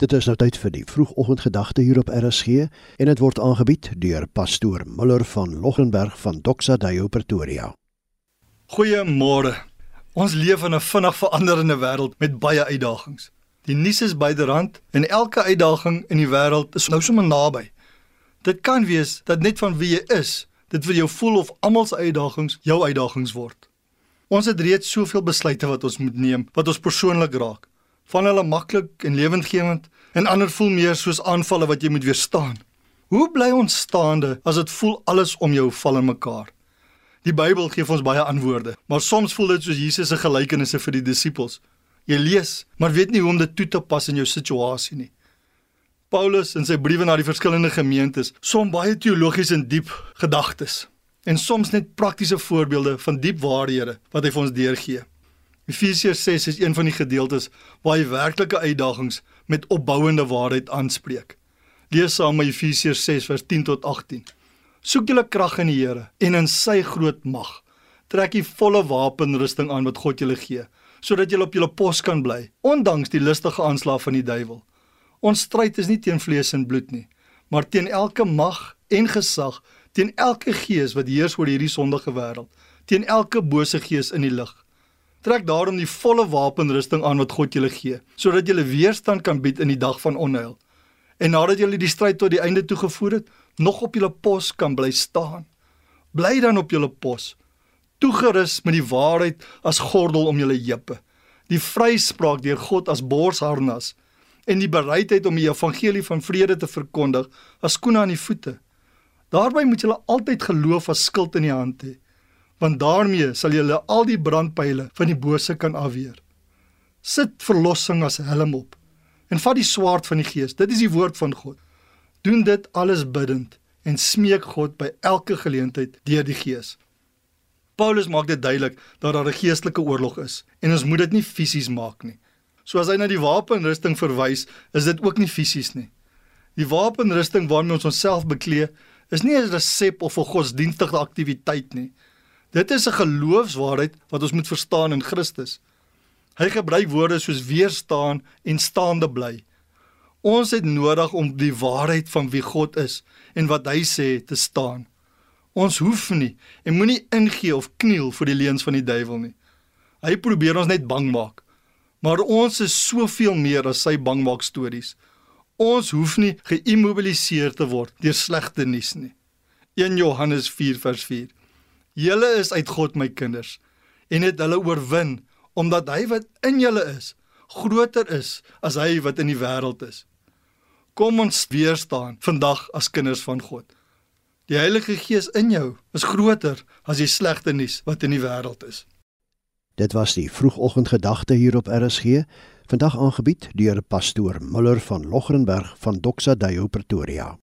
Dit is nou tyd vir die vroegoggendgedagte hier op RSG en dit word aangebied deur pastoor Muller van Loggenberg van Doxa Deo Pretoria. Goeiemôre. Ons leef in 'n vinnig veranderende wêreld met baie uitdagings. Die nuus is byderhand en elke uitdaging in die wêreld is nou sommer naby. Dit kan wees dat net van wie jy is, dit vir jou voel of almal se uitdagings jou uitdagings word. Ons het reeds soveel besluite wat ons moet neem wat ons persoonlik raak van hulle maklik en lewendgewend en ander voel meer soos aanvalle wat jy moet weerstaan. Hoe bly ons staande as dit voel alles om jou val in mekaar? Die Bybel gee ons baie antwoorde, maar soms voel dit soos Jesus se gelykenisse vir die disippels. Jy lees, maar weet nie hoe om dit toe te pas in jou situasie nie. Paulus in sy briewe na die verskillende gemeentes som baie teologies en diep gedagtes en soms net praktiese voorbeelde van diep waarhede wat hy vir ons deurgee. Efesiërs 6 is een van die gedeeltes waar hy werklike uitdagings met opbouende waarheid aanspreek. Lees saam met Efesiërs 6 vers 10 tot 18. Soek julle krag in die Here en in sy groot mag. Trek die volle wapenrusting aan wat God julle gee, sodat julle op julle pos kan bly, ondanks die listige aanslag van die duiwel. Ons stryd is nie teen vlees en bloed nie, maar teen elke mag en gesag, teen elke gees wat heers oor hierdie sondige wêreld, teen elke bose gees in die lig. Trek daarom die volle wapenrusting aan wat God julle gee, sodat julle weerstand kan bied in die dag van onheil. En nadat julle die stryd tot die einde toe gevoer het, nog op julle pos kan bly staan. Bly dan op julle pos, toegerus met die waarheid as gordel om julle heupe, die vryspraak deur God as borsharnas en die bereidheid om die evangelie van vrede te verkondig as skoene aan die voete. Daarby moet julle altyd geloof as skild in die hand hê want daarmee sal jy al die brandpyle van die bose kan afweer. Sit verlossing as helm op en vat die swaard van die gees. Dit is die woord van God. Doen dit alles bidtend en smeek God by elke geleentheid deur die gees. Paulus maak dit duidelik dat daar 'n geestelike oorlog is en ons moet dit nie fisies maak nie. So as hy na die wapenrusting verwys, is dit ook nie fisies nie. Die wapenrusting waarmee ons onsself beklee, is nie 'n resep of 'n godsdienstige aktiwiteit nie. Dit is 'n geloofswaarheid wat ons moet verstaan in Christus. Hy gebruik woorde soos weerstaan en staande bly. Ons het nodig om die waarheid van wie God is en wat hy sê te staan. Ons hoef nie en moenie ingee of kniel vir die leuns van die duiwel nie. Hy probeer ons net bang maak. Maar ons is soveel meer as sy bangmaak stories. Ons hoef nie geïmmobiliseer te word deur slegte nuus nie. 1 Johannes 4 vers 4 Julle is uit God my kinders en het hulle oorwin omdat hy wat in julle is groter is as hy wat in die wêreld is. Kom ons weer staan vandag as kinders van God. Die Heilige Gees in jou is groter as die slegte nuus wat in die wêreld is. Dit was die vroegoggendgedagte hier op RSG, vandag aangebied deur pastoor Muller van Logrenberg van Doxa Deo Pretoria.